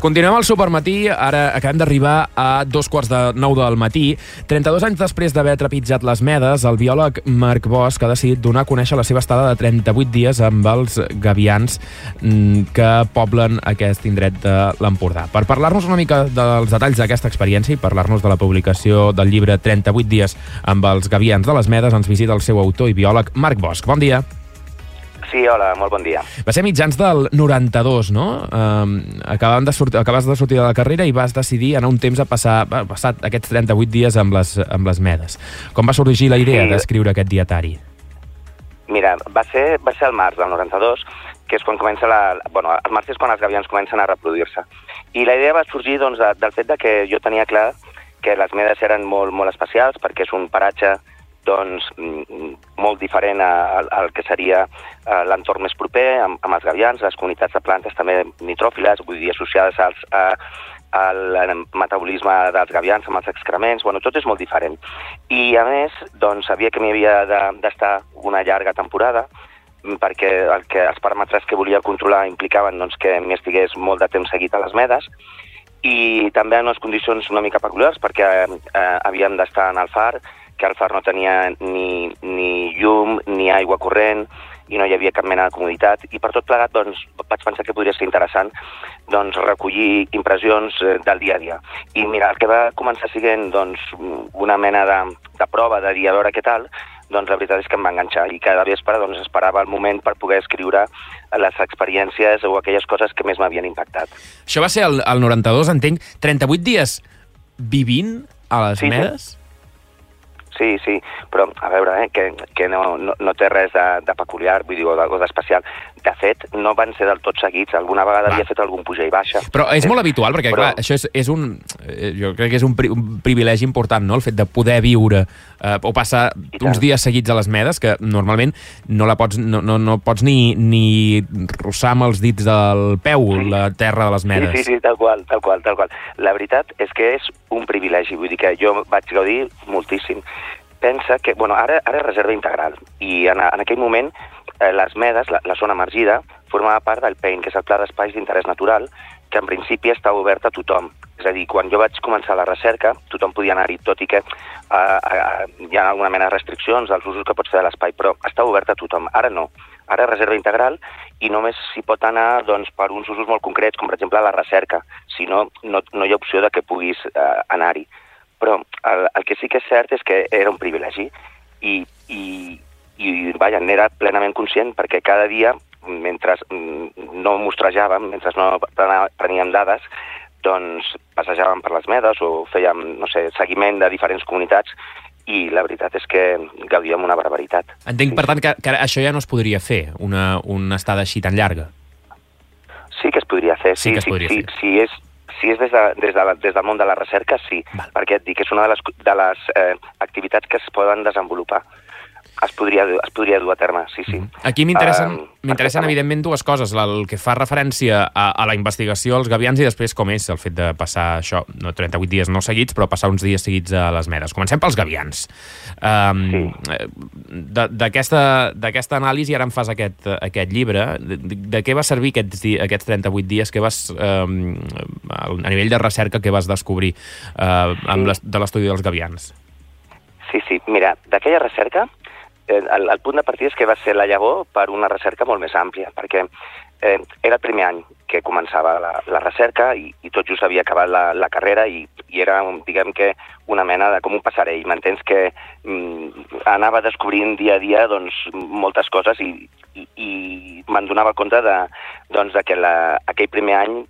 Continuem al supermatí, ara acabem d'arribar a dos quarts de nou del matí. 32 anys després d'haver trepitjat les medes, el biòleg Marc Bosch ha decidit donar a conèixer la seva estada de 38 dies amb els gavians mm, que poblen aquest indret de l'Empordà. Per parlar-nos una mica dels detalls d'aquesta experiència i parlar-nos de la publicació del llibre 38 dies amb els gavians de les medes, ens visita el seu autor i biòleg Marc Bosch. Bon dia. Sí, hola, molt bon dia. Va ser mitjans del 92, no? Um, acabem de sortir, acabes de sortir de la carrera i vas decidir anar un temps a passar, va, passat aquests 38 dies amb les, amb les medes. Com va sorgir la idea sí. d'escriure aquest dietari? Mira, va ser, va ser el març del 92, que és quan comença la... Bueno, el març és quan els gavians comencen a reproduir-se. I la idea va sorgir doncs, de, del fet de que jo tenia clar que les medes eren molt, molt especials perquè és un paratge doncs, mm, molt diferent al, que seria uh, l'entorn més proper, amb, amb els gavians, les comunitats de plantes també nitròfiles, vull dir, associades als, a, al metabolisme dels gavians amb els excrements, bueno, tot és molt diferent. I, a més, doncs, sabia que m'hi havia d'estar de, una llarga temporada, mm, perquè el que, els paràmetres que volia controlar implicaven doncs, que m'hi estigués molt de temps seguit a les medes, i també en unes condicions una mica peculiars, perquè eh, havíem d'estar en el far, que el far no tenia ni, ni llum ni aigua corrent i no hi havia cap mena de comoditat i per tot plegat doncs, vaig pensar que podria ser interessant doncs, recollir impressions eh, del dia a dia. I mira, el que va començar sent doncs, una mena de, de prova de dir a veure què tal, doncs la veritat és que em va enganxar i cada vespre doncs, esperava el moment per poder escriure les experiències o aquelles coses que més m'havien impactat. Això va ser el, el 92, entenc. 38 dies vivint a les sí, medes? Sí. Sí, sí, però a veure, eh, que, que no, no, no té res de, de peculiar, vull dir, o d'especial. De fet, no van ser del tot seguits. Alguna vegada Va. havia fet algun puja i baixa. Però és molt habitual, perquè, però... clar, això és, és un... Eh, jo crec que és un, pri, un privilegi important, no?, el fet de poder viure eh, o passar uns dies seguits a les medes, que normalment no la pots, no, no, no pots ni, ni rossar amb els dits del peu sí. la terra de les medes. Sí, sí, sí, tal qual, tal qual, tal qual. La veritat és que és un privilegi, vull dir que jo vaig gaudir moltíssim pensa que, bueno, ara, ara és reserva integral i en, en aquell moment eh, les medes, la, la zona emergida, formava part del PEIN, que és el Pla d'Espais d'Interès Natural, que en principi està obert a tothom. És a dir, quan jo vaig començar la recerca, tothom podia anar-hi, tot i que eh, eh, hi ha alguna mena de restriccions als usos que pots fer de l'espai, però està obert a tothom. Ara no. Ara reserva integral i només s'hi pot anar doncs, per uns usos molt concrets, com per exemple la recerca. Si no, no, no hi ha opció de que puguis eh, anar-hi. Però el, el que sí que és cert és que era un privilegi i, i, i vaja, n'era plenament conscient perquè cada dia, mentre no mostrejàvem, mentre no preníem dades, doncs passejàvem per les medes o fèiem, no sé, seguiment de diferents comunitats i la veritat és que gaudíem una barbaritat. Entenc, per tant, que, que això ja no es podria fer, una, una estada així tan llarga. Sí que es podria fer. Sí, sí que es podria sí, fer. Sí, sí, és, si és des, de, des, de, des del món de la recerca, sí, Val. perquè et dic que és una de les, de les eh, activitats que es poden desenvolupar es podria, es podria dur a terme, sí, sí. Mm-hmm. Aquí m'interessen, uh, m'interessen evidentment, dues coses. El que fa referència a, a la investigació als gavians i després com és el fet de passar això, no 38 dies no seguits, però passar uns dies seguits a les medes. Comencem pels gavians. Um, sí. D'aquesta anàlisi ara em fas aquest, aquest llibre. De, de què va servir aquests, aquests 38 dies que vas, um, a nivell de recerca, que vas descobrir uh, amb les, de l'estudi dels gavians? Sí, sí. Mira, d'aquella recerca eh, el, el punt de partida és que va ser la llavor per una recerca molt més àmplia, perquè eh, era el primer any que començava la, la recerca i, i tot just havia acabat la, la carrera i, i era, diguem que, una mena de com un passarell. M'entens que mm, anava descobrint dia a dia doncs, moltes coses i, i, i me'n donava compte de, doncs, de que la, aquell primer any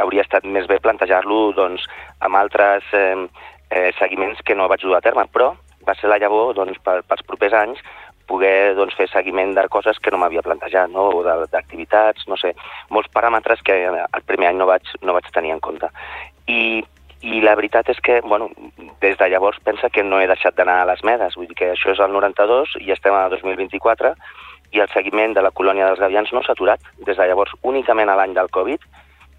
hauria estat més bé plantejar-lo doncs, amb altres eh, eh, seguiments que no vaig dur a terme, però va ser la llavor doncs, per, pels propers anys poder doncs, fer seguiment de coses que no m'havia plantejat, no? o d'activitats, no sé, molts paràmetres que el primer any no vaig, no vaig tenir en compte. I, i la veritat és que, bueno, des de llavors pensa que no he deixat d'anar a les medes, vull dir que això és el 92 i estem a 2024 i el seguiment de la colònia dels gavians no s'ha aturat des de llavors únicament a l'any del Covid,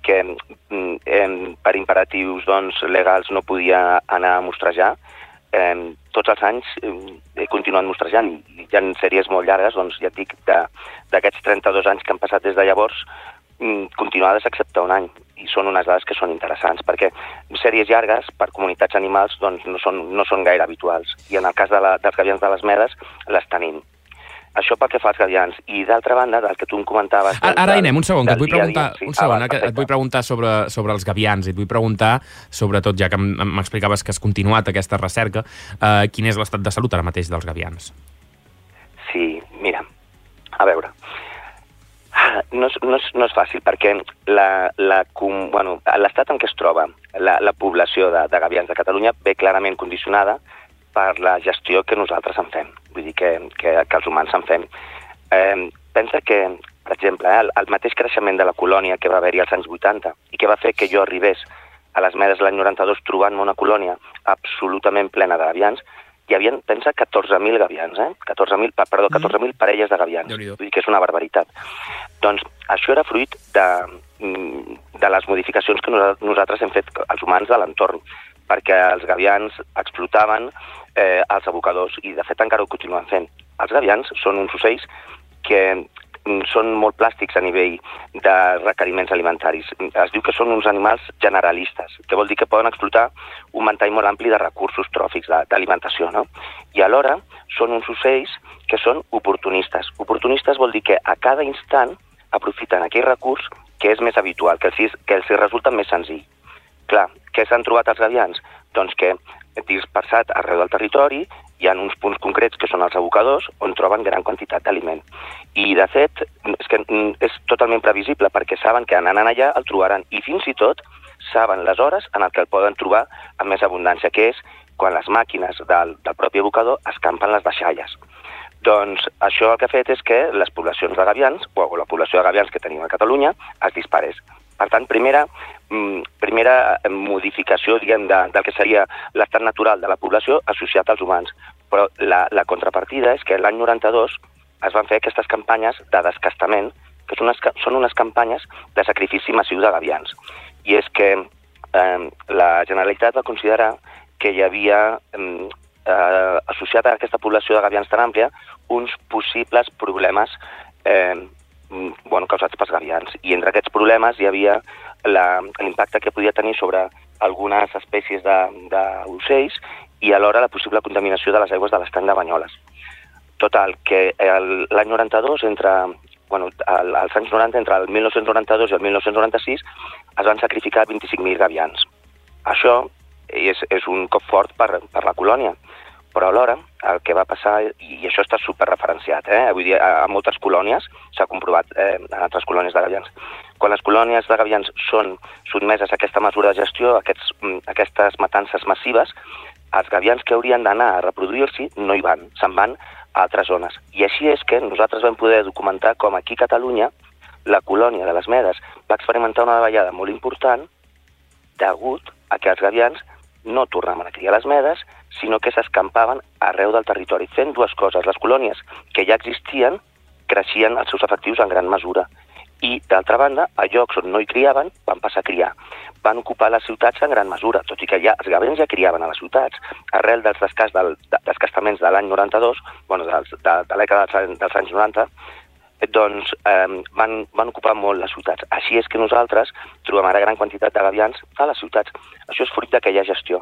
que eh, per imperatius doncs, legals no podia anar a mostrejar, eh, tots els anys he continuat mostrejant. Hi ha sèries molt llargues, doncs ja et dic, d'aquests 32 anys que han passat des de llavors, mm, continuades excepte un any. I són unes dades que són interessants perquè sèries llargues per comunitats animals doncs, no, són, no són gaire habituals. I en el cas de la, dels gavians de les medes les tenim. Això pel que fa als gavians. I d'altra banda, del que tu em comentaves... Ara, ara anem, un segon, que et vull preguntar, dia, sí. un segon, ah, que et vull preguntar sobre, sobre els gavians, i et vull preguntar, sobretot, ja que m'explicaves que has continuat aquesta recerca, eh, quin és l'estat de salut ara mateix dels gavians? Sí, mira, a veure, no és, no és, no és fàcil, perquè l'estat bueno, en què es troba la, la població de, de gavians de Catalunya ve clarament condicionada per la gestió que nosaltres en fem, vull dir que, que, que els humans en fem. Eh, pensa que, per exemple, el, el mateix creixement de la colònia que va haver-hi als anys 80 i que va fer que jo arribés a les medes l'any 92 trobant-me una colònia absolutament plena de gavians, hi havia, pensa, 14.000 gavians, eh? 14.000, perdó, 14.000 mm. parelles de gavians. Vull dir que és una barbaritat. Doncs això era fruit de, mm, de les modificacions que nosaltres hem fet els humans de l'entorn, perquè els gavians explotaven eh, els abocadors i, de fet, encara ho continuen fent. Els gavians són uns ocells que Mm, són molt plàstics a nivell de requeriments alimentaris. Es diu que són uns animals generalistes, que vol dir que poden explotar un ventall molt ampli de recursos tròfics d'alimentació, no? I alhora són uns ocells que són oportunistes. Oportunistes vol dir que a cada instant aprofiten aquell recurs que és més habitual, que els, que els resulta més senzill. Clar, què s'han trobat els gavians? Doncs que dispersat arreu del territori hi ha uns punts concrets que són els abocadors on troben gran quantitat d'aliment. I, de fet, és que mm, és totalment previsible perquè saben que anant allà el trobaran i fins i tot saben les hores en el que el poden trobar amb més abundància, que és quan les màquines del, del propi abocador escampen les deixalles. Doncs això el que ha fet és que les poblacions de gavians, o la població de gavians que tenim a Catalunya, es disparés. Per tant, primera, mm, primera modificació diguem, de, del que seria l'estat natural de la població associat als humans. Però la, la contrapartida és que l'any 92 es van fer aquestes campanyes de descastament, que són unes, són unes campanyes de sacrifici massiu de gavians. I és que eh, la Generalitat va considerar que hi havia eh, associat a aquesta població de gavians tan àmplia uns possibles problemes eh, Mm, bueno, causats pels gavians. I entre aquests problemes hi havia l'impacte que podia tenir sobre algunes espècies d'ocells i alhora la possible contaminació de les aigües de l'estany de Banyoles. Total, que l'any 92, entre, bueno, als anys 90, entre el 1992 i el 1996, es van sacrificar 25.000 gavians. Això és, és un cop fort per, per la colònia, però alhora el que va passar, i això està superreferenciat, eh? avui dia a, moltes colònies s'ha comprovat eh, en altres colònies de gavians, quan les colònies de gavians són sotmeses a aquesta mesura de gestió, aquests, mm, aquestes matances massives, els gavians que haurien d'anar a reproduir-s'hi no hi van, se'n van a altres zones. I així és que nosaltres vam poder documentar com aquí a Catalunya la colònia de les Medes va experimentar una davallada molt important degut a que els gavians no tornaven a criar les medes, sinó que s'escampaven arreu del territori, fent dues coses. Les colònies que ja existien creixien els seus efectius en gran mesura. I, d'altra banda, a llocs on no hi criaven, van passar a criar. Van ocupar les ciutats en gran mesura, tot i que ja els gavens ja criaven a les ciutats. Arrel dels descast del, descastaments de l'any 92, bueno, de, de, de l'època dels, dels anys 90, doncs eh, van, van ocupar molt les ciutats. Així és que nosaltres trobem ara gran quantitat de gavians a les ciutats. Això és fruit d'aquella gestió.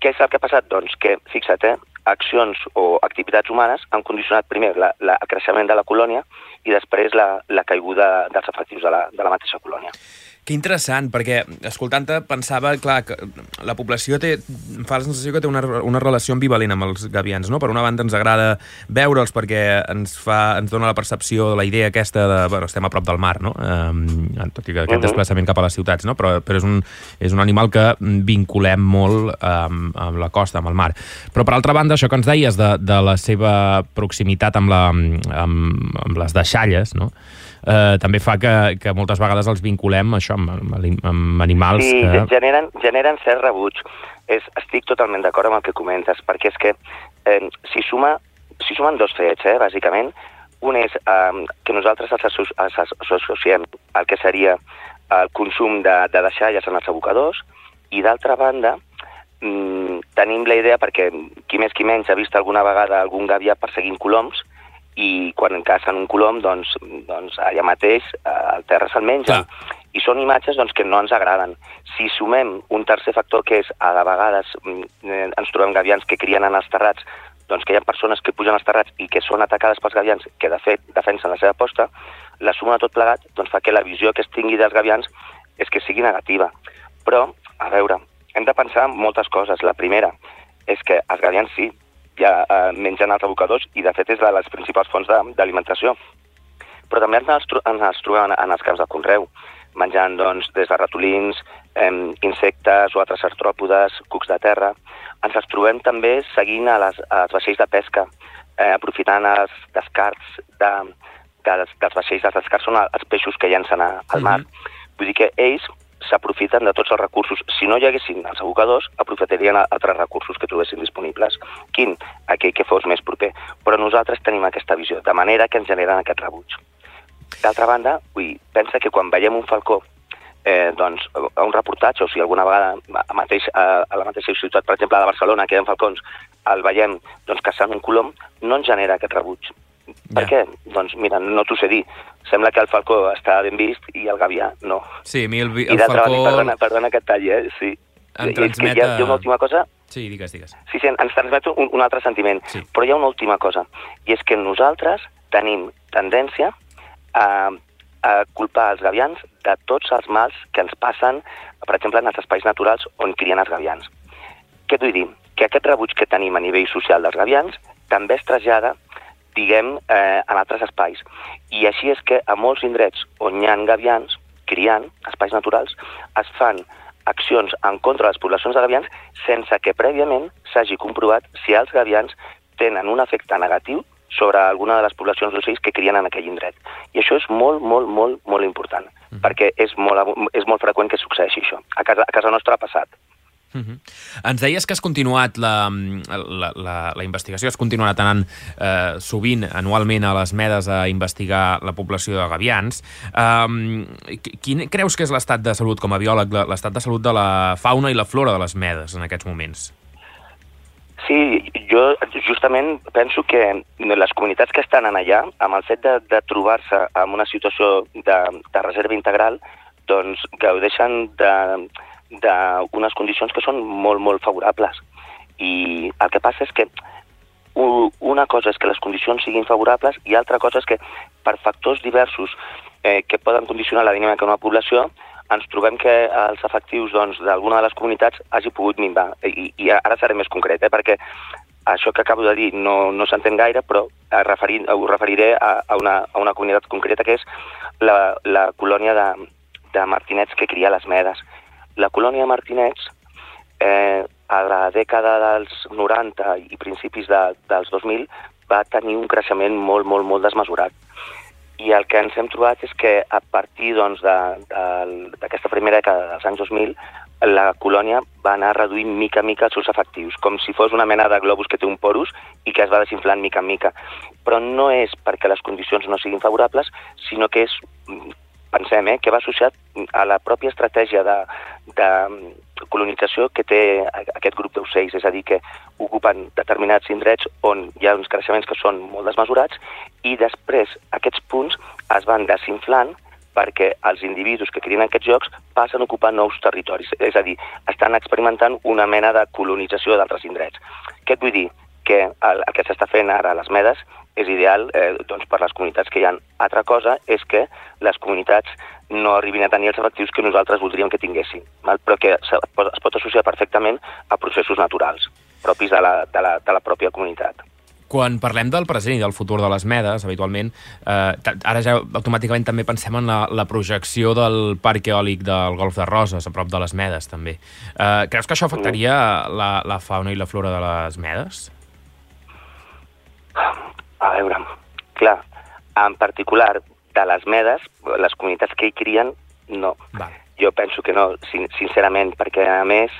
Què és el que ha passat? Doncs que, fixa't, eh, accions o activitats humanes han condicionat primer la, la, el creixement de la colònia i després la, la caiguda dels efectius de la, de la mateixa colònia. Que interessant, perquè escoltant-te pensava, clar, que la població té, em fa la sensació que té una, una relació ambivalent amb els gavians, no? Per una banda ens agrada veure'ls perquè ens fa, ens dona la percepció, la idea aquesta de, bueno, estem a prop del mar, no? Um, tot i que aquest uh -huh. desplaçament cap a les ciutats, no? Però, però és, un, és un animal que vinculem molt um, amb la costa, amb el mar. Però per altra banda, això que ens deies de, de la seva proximitat amb, la, amb, amb les deixalles, no? Eh, també fa que, que moltes vegades els vinculem això amb, amb, amb animals sí, que... generen, generen cert rebuig. És, estic totalment d'acord amb el que comentes, perquè és que eh, si, suma, si sumen dos fets, eh, bàsicament, un és eh, que nosaltres els, els associem al que seria el consum de, de deixalles en els abocadors, i d'altra banda, mm, tenim la idea, perquè qui més qui menys ha vist alguna vegada algun gavià perseguint coloms, i quan cacen un colom, doncs, doncs allà mateix eh, el terra se'l menja. Clar. I són imatges doncs, que no ens agraden. Si sumem un tercer factor que és, a vegades, mm, eh, ens trobem gavians que crien en els terrats, doncs que hi ha persones que pugen als terrats i que són atacades pels gavians, que de fet defensen la seva posta, la suma de tot plegat doncs, fa que la visió que es tingui dels gavians és que sigui negativa. Però, a veure, hem de pensar en moltes coses. La primera és que els gavians sí, ja eh, mengen els abocadors i de fet és de les principals fonts de- d'alimentació. Però també ens ens els trobem en els camps de conreu, menjant doncs, des de ratolins, eh, insectes o altres artròpodes, cucs de terra. Ens els trobem també seguint a les, als vaixells de pesca, eh, aprofitant els descarts de, dels, dels vaixells. Els descarts són els peixos que llancen a, al mar. Vull dir que ells s'aprofiten de tots els recursos. Si no hi haguessin els abocadors, aprofitarien altres recursos que trobessin disponibles. Quin? Aquell que fos més proper. Però nosaltres tenim aquesta visió, de manera que ens generen aquest rebuig. D'altra banda, dir, pensa que quan veiem un falcó eh, doncs, a un reportatge, o si alguna vegada a, mateix, a, a la mateixa ciutat, per exemple, de Barcelona, que hi ha falcons, el veiem doncs, caçant un colom, no ens genera aquest rebuig. Per Ja. què? Doncs mira, no t'ho sé dir. Sembla que el falcó està ben vist i el gavià no. Sí, a mi el, I el banda, falcó... i perdona, perdona que et talli, eh? Sí. Em I que hi ha, transmet, hi ha una última cosa Sí, digues, digues. Sí, sí, ens transmet un, un altre sentiment. Sí. Però hi ha una última cosa, i és que nosaltres tenim tendència a, a culpar els gavians de tots els mals que ens passen, per exemple, en els espais naturals on crien els gavians. Què vull dir? Que aquest rebuig que tenim a nivell social dels gavians també es trasllada, diguem, eh, en altres espais. I així és que a molts indrets on hi ha gavians criant, espais naturals, es fan accions en contra de les poblacions de gavians sense que prèviament s'hagi comprovat si els gavians tenen un efecte negatiu sobre alguna de les poblacions d'ocells que crien en aquell indret. I això és molt, molt, molt, molt important, perquè és molt, és molt freqüent que succeeixi això. A casa, a casa nostra ha passat. Uh -huh. Ens deies que has continuat la, la, la, la investigació, has continuat anant eh, sovint, anualment, a les medes a investigar la població de gavians. Um, quin creus que és l'estat de salut, com a biòleg, l'estat de salut de la fauna i la flora de les medes en aquests moments? Sí, jo justament penso que les comunitats que estan allà, amb el fet de, de trobar-se en una situació de, de reserva integral, doncs gaudeixen de d'unes condicions que són molt, molt favorables. I el que passa és que una cosa és que les condicions siguin favorables i altra cosa és que per factors diversos eh, que poden condicionar la dinàmica d'una població ens trobem que els efectius doncs, d'alguna de les comunitats hagi pogut minvar. I, i ara seré més concret, eh, perquè això que acabo de dir no, no s'entén gaire, però referir, ho referiré a, a, una, a una comunitat concreta que és la, la colònia de, de martinets que cria les medes. La colònia martinets eh, a la dècada dels 90 i principis de, dels 2000 va tenir un creixement molt, molt, molt desmesurat. I el que ens hem trobat és que a partir d'aquesta doncs, de, primera dècada dels anys 2000 la colònia va anar reduint mica en mica els seus efectius, com si fos una mena de globus que té un porus i que es va desinflant mica en mica. Però no és perquè les condicions no siguin favorables, sinó que és, mm, pensem, eh, que va associat a la pròpia estratègia de, de colonització que té aquest grup d'ocells, és a dir, que ocupen determinats indrets on hi ha uns creixements que són molt desmesurats i després aquests punts es van desinflant perquè els individus que crien aquests jocs passen a ocupar nous territoris, és a dir, estan experimentant una mena de colonització d'altres indrets. Què et vull dir? Que el, el que s'està fent ara a les medes és ideal eh, doncs per les comunitats que hi ha. Altra cosa és que les comunitats no arribin a tenir els efectius que nosaltres voldríem que tinguessin, val? però que es pot associar perfectament a processos naturals propis de la, de la, de la pròpia comunitat. Quan parlem del present i del futur de les medes, habitualment, eh, ara ja automàticament també pensem en la, la projecció del parc eòlic del Golf de Roses, a prop de les medes, també. Eh, creus que això afectaria la, la fauna i la flora de les medes? A veure, clar, en particular de les medes, les comunitats que hi crien, no. Val. Jo penso que no, sin sincerament, perquè a més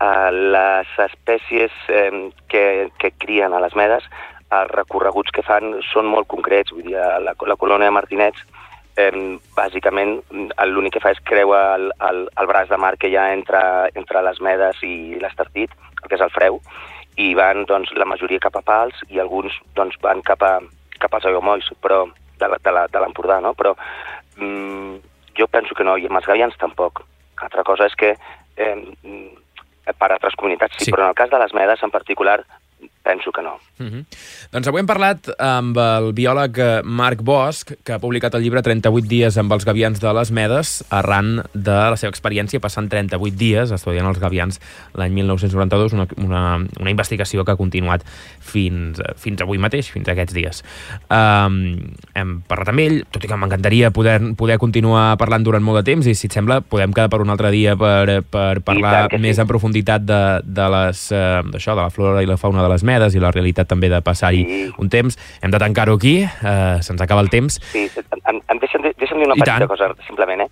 eh, les espècies eh, que, que crien a les medes, els recorreguts que fan són molt concrets, vull dir, la, la colònia de martinets eh, bàsicament l'únic que fa és creure el, el, el braç de mar que hi ha entre, entre les medes i l'estartit, que és el freu, i van doncs, la majoria cap a pals i alguns doncs, van cap a, cap als aiguamolls, però de l'Empordà, no? Però mm, jo penso que no, i amb els gavians tampoc. Altra cosa és que eh, mm, per altres comunitats Sí. sí, però en el cas de les medes en particular penso que no. Uh -huh. Doncs avui hem parlat amb el biòleg eh, Marc Bosch, que ha publicat el llibre 38 dies amb els gavians de les Medes, arran de la seva experiència passant 38 dies estudiant els gavians l'any 1992, una, una, una investigació que ha continuat fins, fins avui mateix, fins a aquests dies. Um, hem parlat amb ell, tot i que m'encantaria poder, poder continuar parlant durant molt de temps, i si et sembla podem quedar per un altre dia per, per parlar tant que sí. més en profunditat de, de les, eh, d'això, de la flora i la fauna de les medes i la realitat també de passar-hi Sí. un temps. Hem de tancar-ho aquí, eh, se'ns acaba el temps. Sí, em, em deixa'm, deixa'm dir una I petita tant. cosa, simplement, eh?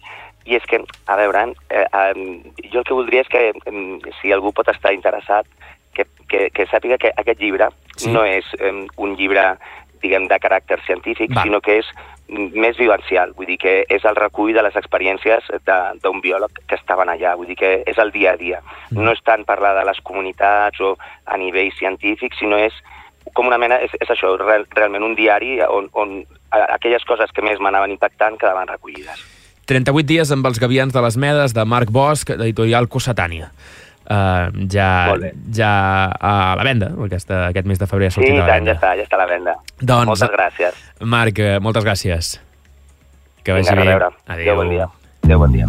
I és que, a veure, eh, eh, jo el que voldria és que, eh, si algú pot estar interessat, que, que, que sàpiga que aquest llibre Sí. no és eh, un llibre, diguem, de caràcter científic, Va. sinó que és més vivencial, vull dir que és el recull de les experiències de- d'un biòleg que estaven allà, vull dir que és el dia a dia. Mm. No és tant parlar de les comunitats o a nivell científic, sinó és com una mena, és, és això, real, realment un diari on, on aquelles coses que més m'anaven impactant quedaven recollides. 38 dies amb els gavians de les Medes, de Marc Bosch, d'editorial Cossetània. Uh, ja, ja a la venda, aquesta, aquest mes de febrer ha Sí, sortit i a la tant, ja venda. està, ja està a la venda. Doncs- Moltes gràcies. Marc, eh, moltes gràcies. Que vagi Vinga, bé. Adéu. Adéu, bon dia. Adéu, bon dia.